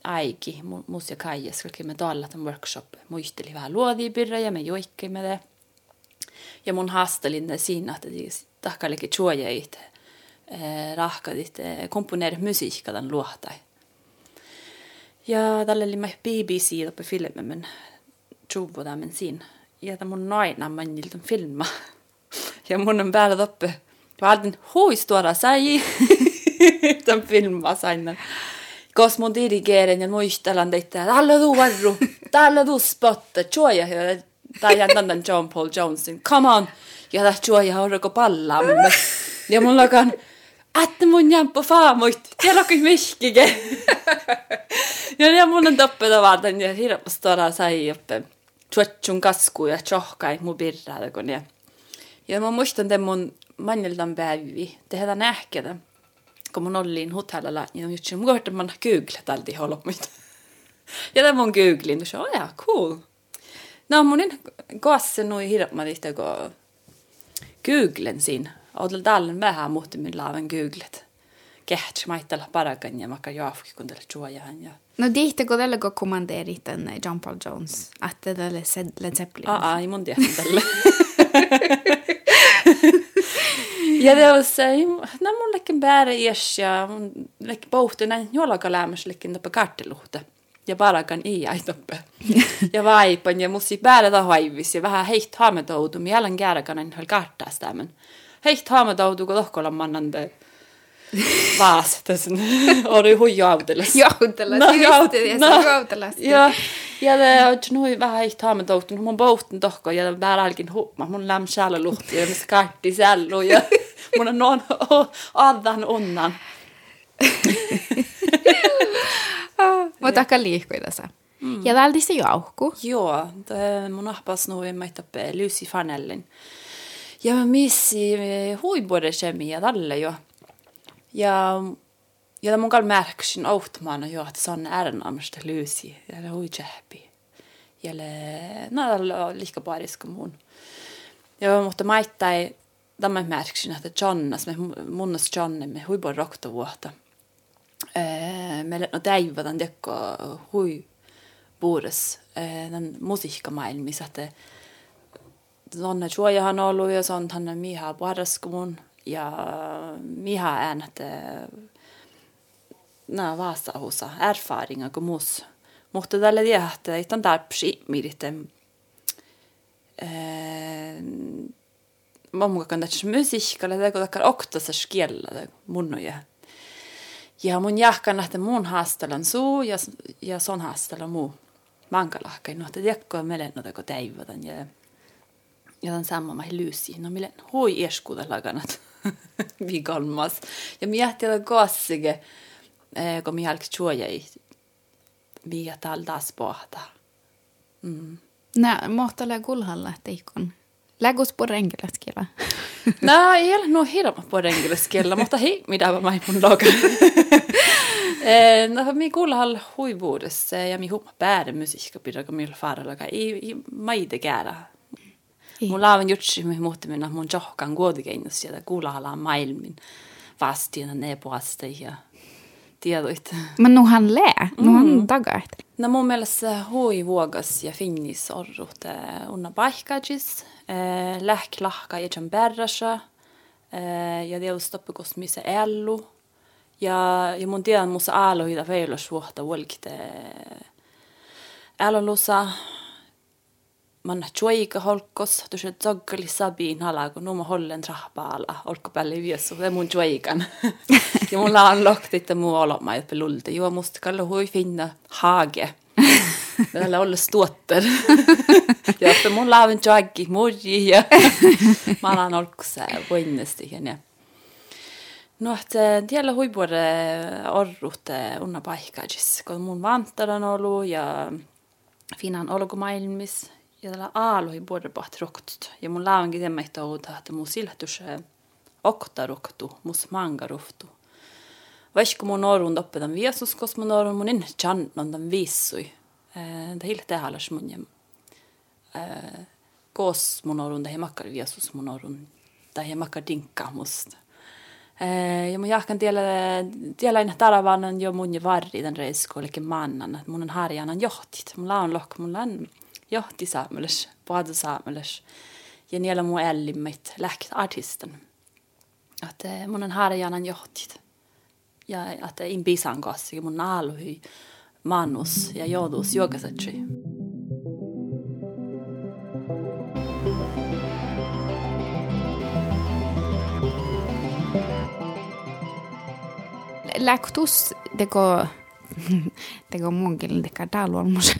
aiki, mus ja kaijas, kaikki me tämän workshop. Muisteli vähän luodipirra ja me joikkimme det. Ja mun haastelin siinä, että tahkallekin chuojait, äh, rahkadit, äh, komponeerit musiikka tämän luohtai. Ja tällä oli mä BBC uppe filmen, tjuvo tämän siinä. Ja tämä mun naina manjilta filma. [LAUGHS] Ja mun on päällä uppe. Mä ajattelin, huistuora sai [LAUGHS] tämän filmaa sain. Kos mun dirigeren ja että alla du varru, alla du spotta, chuoja. Ja tai tämän John Paul Jonesin, come on. Ja chuoja on roko pallamme. Ja mun lakan, että mun jämpö faamuit, tiedä kuin miskike. ja ja mun on toppeta varten ja hirveästi tuoda sai oppe. Tuotsun kasku ja tjohkai mun birraa ja. Ja mä muistan tämän mun manjeltan päivi, tehdä nähketä. Mun olin hotellilla, niin just mun kohta man google tälti holomit. ja tämän mun googlin, så oh ja, cool. No mun en koassa nui hirveästi kun googlen siinä. Oudella tällöin vähän muhti min laavan googlet. Kehtsi maittella parakan ja makka jaafki kun tällä juojahan ja... No diihtä kun tällä kun kommandeerit tämän John Paul Jones, että tälle Led Zeppelin. Aa, ei mun tiedä tällä. [LAUGHS] mun lekin bära iäs ja mun lekin pohti näin juolaka lämmäs lekin toppe [LAUGHS] kartteluhta. Ja parakan i ai toppe. ja vaipan ja mussi bära ta haivis ja vähän heiht haametoudu, mi jälleen kääräkan en höl karttaa sitä, men heiht haametoudu, kun tohkolla mannande [LAUGHS] vaas, tässä [LAUGHS] oli hui jautelas. Jautelas, No, just jaut- det, no. no. jautelas. Ja, ja det on nu vähän ei taamme toutun, mun pohtin tohko ja vähän alkin hupma, mun läm själlä luhti ja mis kartti sällu ja [LAUGHS] mun on noin adan unnan. [LAUGHS] Mutta aika liikkui tässä. Mm. Ja väldi se jauhku. Joo, det, mun ahpas nu i mig tappe Lucy Farnellin. Ja mä missi huibuode kemi ja tälle jo. Ja Ja mun kal märksin automana jo, että se on ärnamista lyysi. Ja le hui jähpi. Ja no lika paris kuin mun. Ja mutta maittai, tämä märksin, että Jonas, me munnas John, me hui bon rokta vuotta. Me no täivätän tekko hui puures den musiikkamaailmissa, että Sonne Chuojahan on ollut ja se on tänne Miha Paraskumun ja Miha äänet nämä vaastahuussa erfaringar kuin muus. Mutta tällä tiedä, että on tarpeeksi mirite. Mamma kan tässä musiikkalle, tai kun takkar oktassa skiellä mun ja ja mun jahkan, että mun haastelan suu ja, ja son haastelan muu mankalahkai. No, että tiedätkö, meille no, kun täivätän ja ja den samma med Lucy. No mille hui eskuuta laganat [LAUGHS] vigalmas. Ja miettii että kassige, kun mi halk chuojai. Mikä taldas pohta. Mm. Nä, mohtale kulhalla teikon. Lägus på rengeleskellä. [LAUGHS] no, ei ole no hirma på rengeleskellä, [LAUGHS] mutta hei, mitä mä main mun logan. [LAUGHS] no, mi kulhall huivuudessa ja mi humma päädä musiikka kun mi faralaga. Ei, ei maide käärä Mun laavan jutsi, me muuttimena mun johkan kuotikeinus sieltä kuulahalaan maailmin vastina ne puolesta ja tiedoit. Men nu han lää, nu han mm. tagat. No mun mielestä hui vuogas ja finnis orrut unna paikkaajis, lähk lahka ja jam berrasa, ja tiedä stoppikos missä ellu. Ja, ja mun tiedän musta aalohita veilos vuotta vuolkite älolusa, man chuiga holkos tu se zoggali sabiin halago nu ma hollen trahpaala olko päälle viesu se mun chuigan [LAUGHS] ja mulla on lokti että muu oloma ja pelulta juo musta kallo hui finna hage Tällä olla stuotter. [LAUGHS] ja että mun laavin chuaggi murji ja [LAUGHS] mä alan olkussa voinnesti ja No, että tiellä huipuore orrut unna paikkaajis, kun mun vantaran ollut ja finan olkumaailmis ja tällä aaluhi både pat roktut. Ja mun laavankin tämä että outa, että mun silhätys okta roktu, mus manga ruftu. Vaikka mun orun tämän viesus, koska mun orun mun inne channon tämän viissui. Det helt det halas mun ja kos mun orun det makkar viesus mun orun. Det makkar dinka musta. Ja mun jahkan tiellä, tiellä aina taravanan jo mun ja varri den reiskoolikin mannan, että mun on harjanan johtit. Mun laun lok, mun on johti saamelais, paadu saamelais. Ja niillä mun ällimmät läkt artisten. Että mun on harjanan johtit. Ja että in bisan kanssa, mun aaluhi manus ja joudus jokasetsi. Läktus teko [LAUGHS] teko mun kielen teka talolmus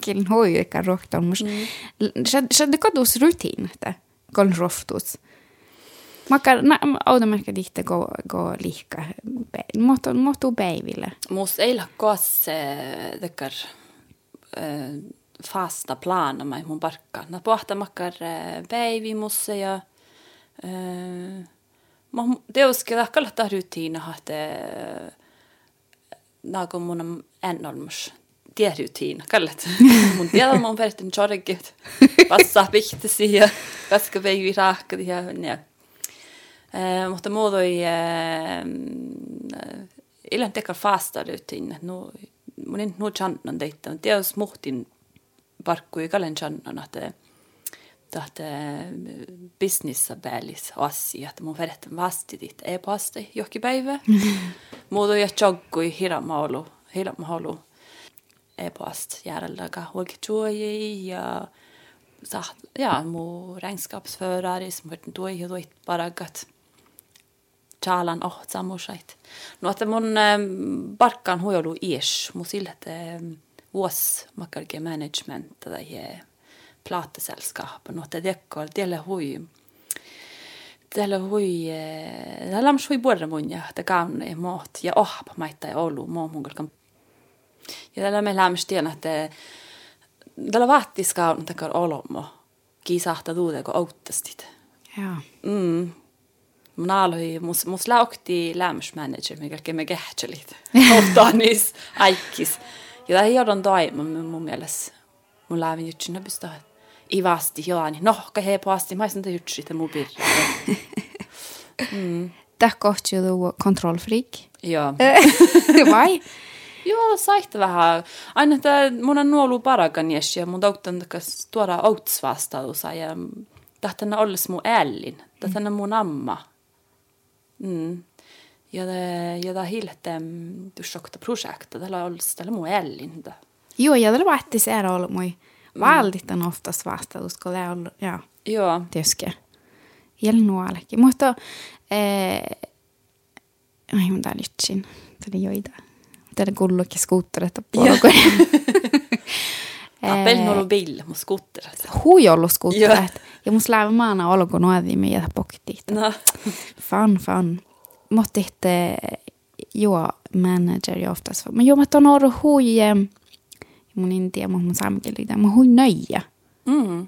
kielen [LAUGHS] hoi eka rohtalmus. Se teko dus rutin, että kon roftus. Makka, na, automerkka dihte go, go lihka. Mohtu, mohtu päiville. Mus ei ole koas tekar fasta plana mai mun parkka. Na pohta makkar päivi musse ja Teoske takkalla rutiina, että nagu mun on ennolmus tierutiin, kallet. [LAUGHS] mun tiedä mun verten chorgit. Vassa pihtisi ja kaska veivi raakka ja ja. Eh, mutta muodoi eh, illan tekar fasta rutin. No mun en no channan deita. Teos muhtin parkku i kallen channan että att businessa bälis asia, että mun verten vasti dit e-posti johonkin päivä. [LAUGHS] Muuta ja joggui hiramaulu, hiramaulu e-post järjelläkä huolkituoji ja saht, ja mu regnskapsförare som varit då i då bara gat chalan oh samusait. No että mun barkan huojolu ies, mu sille että vuos makarge management tai plateselskapet, että tekkol tielle hui Täällä hui, täällä on hui puolella mun ja te kaunne ja moot ja ohpa maita ja olu muu mun kalkan. Ja täällä me lämmäs tiedä, että täällä vaattis kaunne takar olomo. Kiisahta tuude, kun outtastit. Joo. Mm. Mun aloi, mus, mus laukti lämsmanager, mikä me kähtselit. Ottanis, aikis. Ja tämä joudun toimun mun mielestä. Mun lävin jutsin näpistä. Ivasti joani. No, kai hei poasti, mä sen jutsi, että mun pirra. Mm. Tämä kohti du kontrollfreak. Joo. Vai? Joo, saihta vähän. Aina että mun on nuolu parakan ja mun tauttan takas tuoda outs vastausa ja tahtana olles mun ällin. Tahtana mun amma. Mm. Ja det ja det hiltem du sjokta projekta. Det la olles tällä mun ällin. Joo, ja det var että se är ollut mui. Väldigt on oftast vastaus, kun det on, ja. Joo. Tietysti. Jelnualekin. Mutta, eh, ai mun tää lytsin. Tuli joita. Täällä kuuluukin skuutterit polkuja. [LAUGHS] Appel nuolu bil, mun skutterat. Hui ollut skuutterit. Ja mun slävä maana olko nuodi me jätä poktit. No. Fan, fan. Mutta että joo, manager ja oftast. Men joo, mä ton ollut hui, eh, mun mun saamekeli, mä hui nöjä. Mm.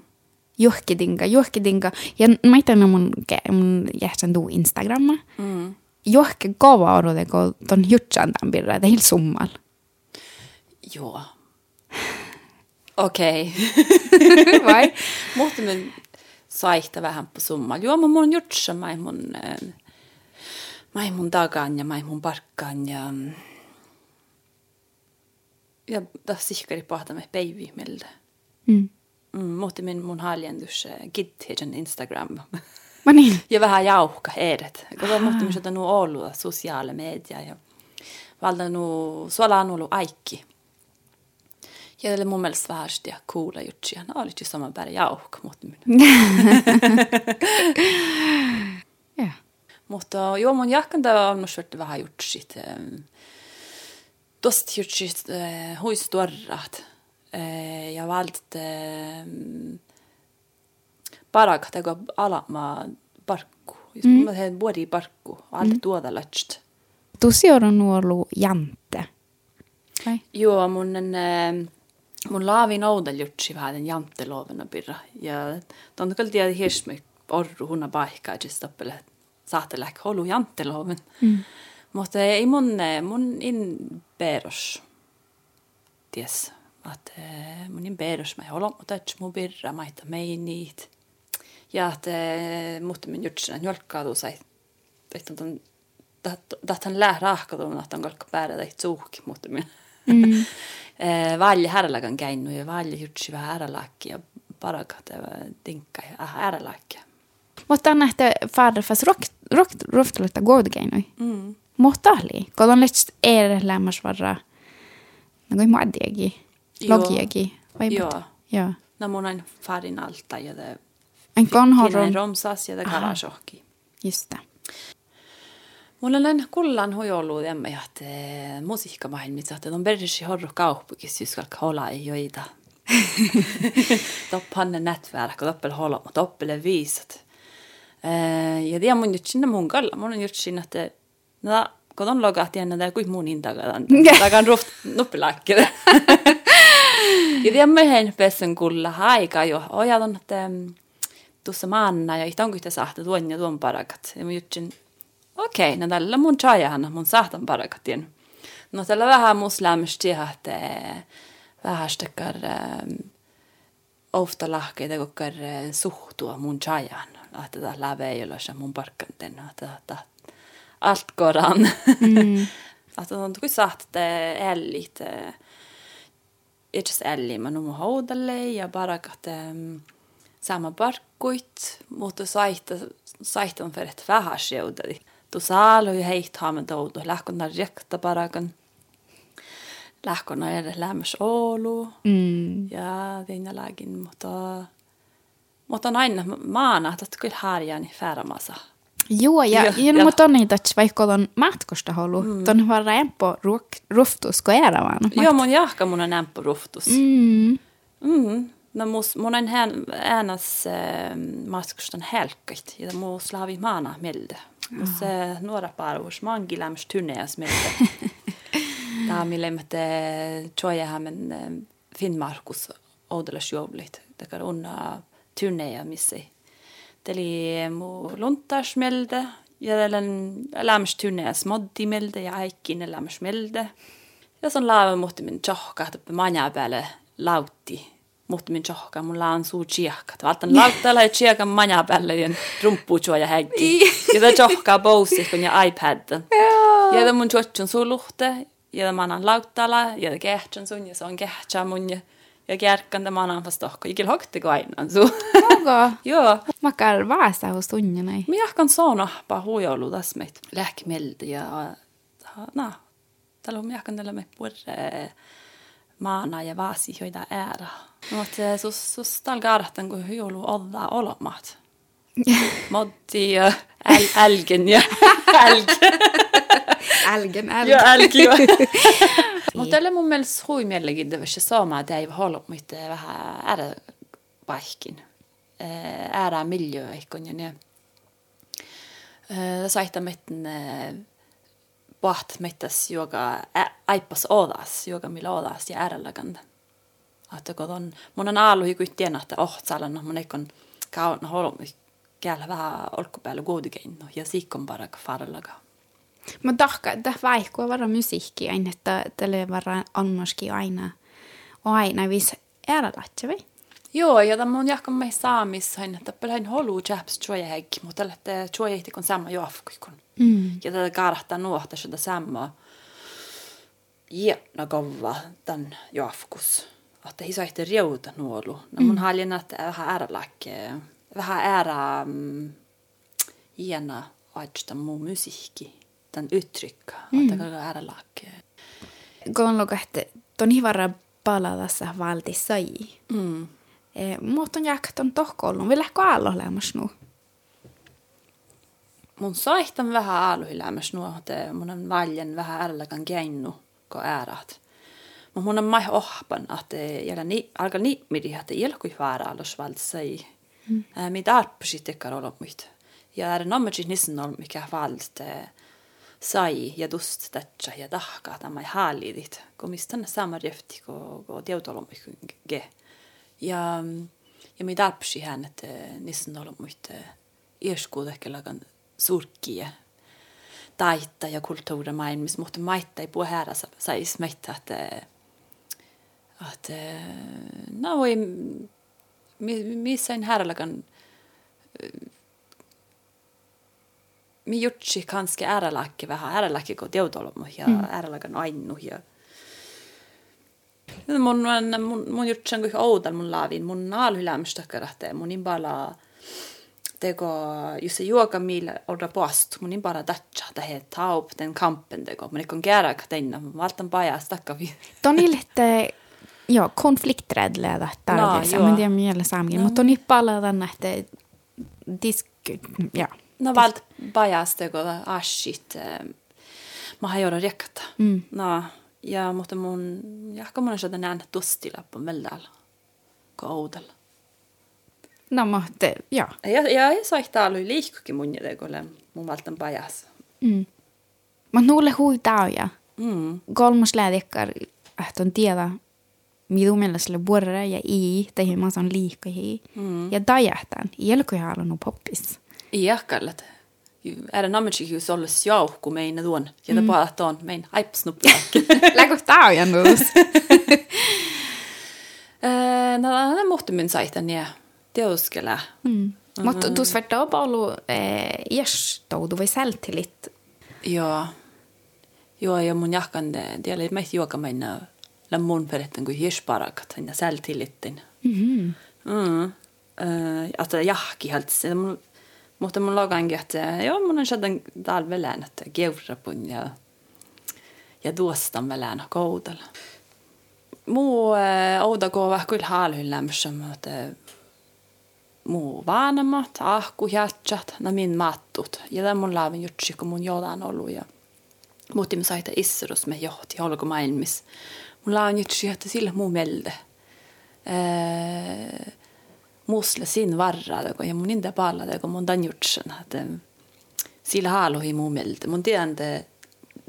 Johkidinka, johkidinka. Ja mä itse mun, mun jähtän tuu Instagramma. Mm. Johke kova orode, kun ton jutsan tämän birra, det är helt summal. Joo. Okei. [LAUGHS] Vai? Mutta me saihta vähän på summa. Joo, mä mun jutsa, mä mun, mä mun dagan ja mä mun parkkan ja ja tässä sihkari pahta me päivimiltä. Mm. Mm, mutta min mun haljendus gidhejen Instagram. [LAUGHS] Mä niin. ja vähän jauhka edet. Koska mutta että nu ollut sosiaali media ja valda nu suola on ollut aikki. Ja det är mun mielestä sitä coola juttuja. No oli ju sama bara jauhka, mutta minä. Ja. Mutta joo, mun jakanta on myös vähän jutsit. Tosta jutsit huistuorrat. Ja valt parakat, ega alama parkku. Mm. Mä teen vuodi parkku, alta mm. tuoda lätst. Tusi on ollut jante. Vai? Joo, mun, äh, mun laavin vähän den jantelovena pirra. Ja ton kyllä tiedä hirsmy orru hunna paikkaa, että stoppele saatelle holu janteloven. Mm. Mutta ei mun, eh, mun in peros. Ties, att äh, mun in peros mä holo, mutta et mun pirra maita meinit. Ja att äh, mutta min jutsi jolkkaa tu sai. Että ton Tähän lää rahkatuun, että on kolkka päällä tai tsuhki, mutta minä. Mm. [LAUGHS] Eh, valja härläkan käynyt ja valja jutsi vähän härläkki ja parakat ja tinkka ja härläkki. Mutta on nähty fader fast goodgainoi. Mm. Mutta oli. Kun on lähtnyt er lämmas varra. No kuin muadiagi. Logiagi. Vai Joo. Joo. No mun on farin alta ja det En kon romsas ja det garageokki. Just det. Mulla on kullan hojolu emme ja että musiikkamaailmissa, että on perisi horro kauppukissa, jos kalkka hola ei joita. [LAUGHS] Toppanne nätverk och mot doppel viisat. Eh, ja tiedän mun just sinne mun kalla, mun on just sinne, että no, kun on logat tiedän, että kuin mun intakaan, [LAUGHS] takan ruft nuppilaakkille. ja [LAUGHS] tiedän mä hen pessen kulla aika jo, ojaton, että mm, tuossa maanna ja ihtä on kuitenkin sahta tuon ja tuon parakat. Ja mä jutsin, okei, okay, no tällä mun chajahan mun sahtan parakat tien. No tällä vähän muslämmästi, että vähän stekar um, ofta lahkeita kokkar uh, suhtua mun chajan. Että tämä läve ei ole se mun parkkanten. Että, että allt går an. Mm. Että on kyllä sagt, että ällit, ei just älli, men om houdalle ja bara att um, samma barkuit, mutta saita, saita on för ett vähäsjouda. Tu saal ju heit ha med doudu, lähkonna rekta parakan. Lähkonna er lämmäs olu. Mm. Ja tinna lägin, mutta mutta on aina maana, että kyllä harjani färamassa. Joo, ja, ja, ja ja. mutta on niitä, että vaikka on matkosta halu, mm. ton var rempo ruftus ko era vaan. Joo, mun jahka mun on ämpö ruftus. Mm. Mm. No mus, mun on hän, äänas äh, maskustan helkait, ja mus laavi maana milde. Mus äh, nuora parvus, mangi lämmäs tynneäs milde. [LAUGHS] Tää on mille mätte tjojahamen äh, Finnmarkus oudelas juoblit. Takar unna tynneä missi. Mu luntas milde, Ja den lämmäs tynneäs moddi milde ja aikkin lämmäs milde. Ja son laava muhti min tjohka, että manja päälle lautti. Muhti min tjohka, mun laan suu tsiekka. Valtan lauttalla ja tsiekka manja päälle ja rumpu ja häggi. Ja ta tjohka bousi, kun ja iPad. Ja ta mun tjotsun suu luhte. Ja ta manan lauttalla ja ta kehtsän sun ja se on kehtsä mun ja ja kärkan manan fast dock. Jag vill högt gå in så. Onko? [LAUGHS] Joo. Makar vaasa hos tunnjana. Minä jahkan saana pa huijoulu tässä meitä lääkmeltä ja na, täällä on jahkan tällä me puhumme maana ja vaasi joita äära. No, että sus, sus täällä kaarahtan kun huijoulu olla olemat. [LAUGHS] Motti ja äl, älgen ja [LAUGHS] älgen. Älgen, älgen. Joo, älgen. Mutta tällä mun mielestä hui mielenkiintoista sama, että ei halua mitään vähän äära paikkin. Äära miljö ikkon ja ne. Saita mitten paht mettas joka aipas odas, joka millä odas ja äärelläkään. Että kun on, mun on aalu hiku tiedä, että oh, saalan mun eikon kauna halua käällä vähän olkupäällä kuitenkin ja siikon paraka farallakaan. Mä tahka, että vaikkua vara musiikki aina, että tälle vara annoskin aina. Aina vis vai? Joo, ja tämä on jahkan mei saamis, että pelhän holu chaps choja hekki, mutta tällä että choja ehti kun sama joafkikon. Mm. Ja tätä karahtaa nuohta sitä sama. Ja, no kova tämän joafkus. Että hi saitte riuta nuolu. No mun mm. haljen, että vähän äärälakke, vähän äärä, mm, iena, aitsta muu musiikki den uttrycka. Mm. Att det är ärlag. Kun lukatte, ton hivara paladassa valtissa. Mm. Eh, Mutta on jakton tohkoulun. Villäkö aallo lämmäs nu? Mun saihtan vähän aallohi lämmäs että mun on valjen vähän ärlagan gennu, kun. Mutta mun on mai ohpan, että jällä ni, alkaa niimmidi, että jelkui vaara allos valtissa i. Mm. Mitä arppusit tekkar olla muita. Ja är det något nissen on mikä valta, sai ja dust tätsä ja tahka tämä haalidit, kun mistä ne sama kun kun teutolomikge. Ja ja mi tarpsi hän, että nissen olla muita ieskuut ehkä lagan surkkia taita ja kulttuura maailmassa, mutta maita ei puhu häärä sais meitä, että että no voi missä en häärälläkään mi jutsi kanske ärälakki vähän. Ärälakki kun teutolomu ja mm. ärälakki ainu ja mun mun mun, mun jutsi on kuin oudan mun laavin. Mun naalhylämstökkärähteen mun niin pala teko just se juoka millä orda post mun niin bara datcha det här taup den kampen teko. Mun ikon kära katenna mun valtan paja stakka vi Tonille joo, konflikträdd detta no, liksom, men det är mer samgång. Mutta on paljon tänne, että disk, ja. Valt bajasta kun ashit. Mä har gjort rekata. Mm. No, ja mutta mun jahka mun on näin tustilappun väldal. Ko oudella. No mutta, ja. Ja, ja ei saihtaa oli liikkukin mun jäte, kun mun valtan pajas. Mm. Mutta nuulle huitaa ja. Mm. Kolmas lädekkar, että on tiedä, mitä mielestä vuorra ja i, tai mä on liikkuja. Mm. Ja dajahtan, jelkoja halunnut poppis. Iäkället. Är namnski ju solles jau, kun mein tuon. Ja mm. att on mein haipsnuppiakki. Läggo tää ja nuus. No, det [LAUGHS] [LAUGHS] måste min sajta ner. Det uskele. Mm. Mutta du svarta upp allu eh, iestoudu vai sältilit. Joo. Joo, ja mun jahkan är mest joka meina la mun peretten kuin hiesparakat. Ja sältilittin. Mhm. Mm. Uh, att jahki helt. Mun mutta mun logan että joo, mun on sadan talvelään, että geurapun ja ja tuostan velään koudella. Muu äh, ouda kova kyllä haalhyllämssä, mutta muu vaanamat, ahkuhjatsat, na min mattut. Ja tämän mun laavin jutsi, kun mun jodan ollut ja muutti me saita isserus me johti holko maailmis. Mun laavin jutsi, että sillä muu melde. Äh, musle sin varra ja mun inte palla det kun mun dan jutsen että sillä haalo hi mun mieltä mun tiedän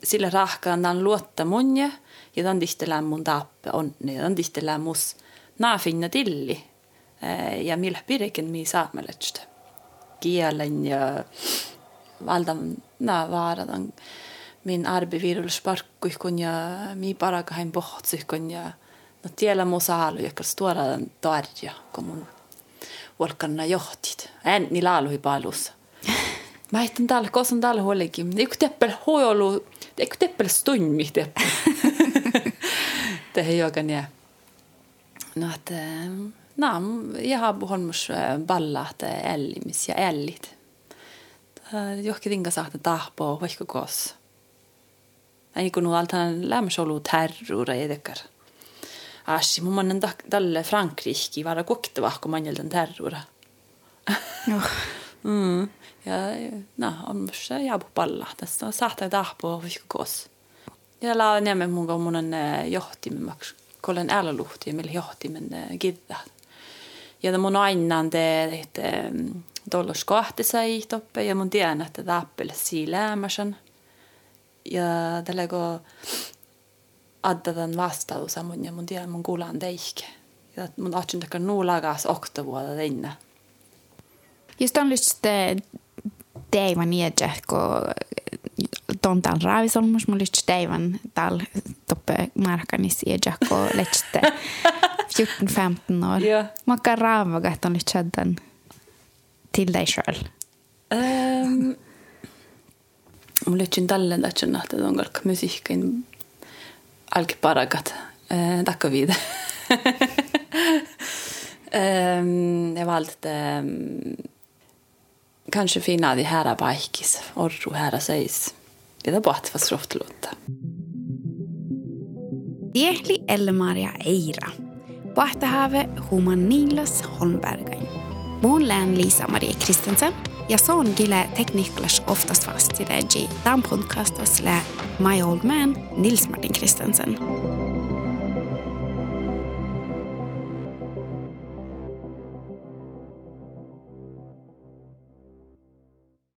sillä rahkaan dan luotta munje ja dan distellään mun tappe on ja dan distellään mus naa finna tilli ja millä pirikin mi saamelesta kielen ja valdan na vara den min arbivirul sparkku kun ja mi bara kahin bohtsi kun ja no tiellä musalu ja stora den darja kun mun volkanna johtit en ni laalu palus [LAUGHS] Mä ehtin täällä, kosan täällä huolikin. Eikö teppel huolu, eikö teppel stunmi teppel. [LAUGHS] Tehän joka nää. No, että, no, jag har holmus ballat ellimis ja ellit. Johki tinga saata tahpo vaikka kos. Ei kun altan lämmäs ollut terrora edekar. Asi, mun mannen tälle Frankrike vara kuktava, kun manjelten terrora. mm ja no, on se jääbu palla. Tässä on sahta tahpo vihkos. Ja la nemme mun mun on johtimen maks. Kollen älä luhti, millä johtimen gidda. Ja mun aina te, että dollos kahti sai toppe ja mun tiedän, että tappel siilämäsen. Ja tällä kun adda den vastaus mun ja mun tiedän mun kuulan teike. Ja mun atsin takia nuulagas oktavuoda teinä. Just on just teivan iedjä, kun ton tal raavisolmus, mulla just teivan tal toppe markanis iedjä, kun letsite 14-15 år. Ja. Makka raavagat on just tjaddan [LAUGHS] till dig själv. Um, mulla on tallen että että on kalkka musiikin alkiparagat uh, takka viide. [LAUGHS] um, jag valde um, kanske finna de här baikis orru här sägs. Det är bara att vara sroftlutta. Diehli Elle-Maria Eira. Pahtahave human Niilas Holmbergain. Mun lään Liisa-Maria Kristensen ja son gile tekniklas oftast fast i det tämän podcastas lä My Old Man Nils Martin Kristensen.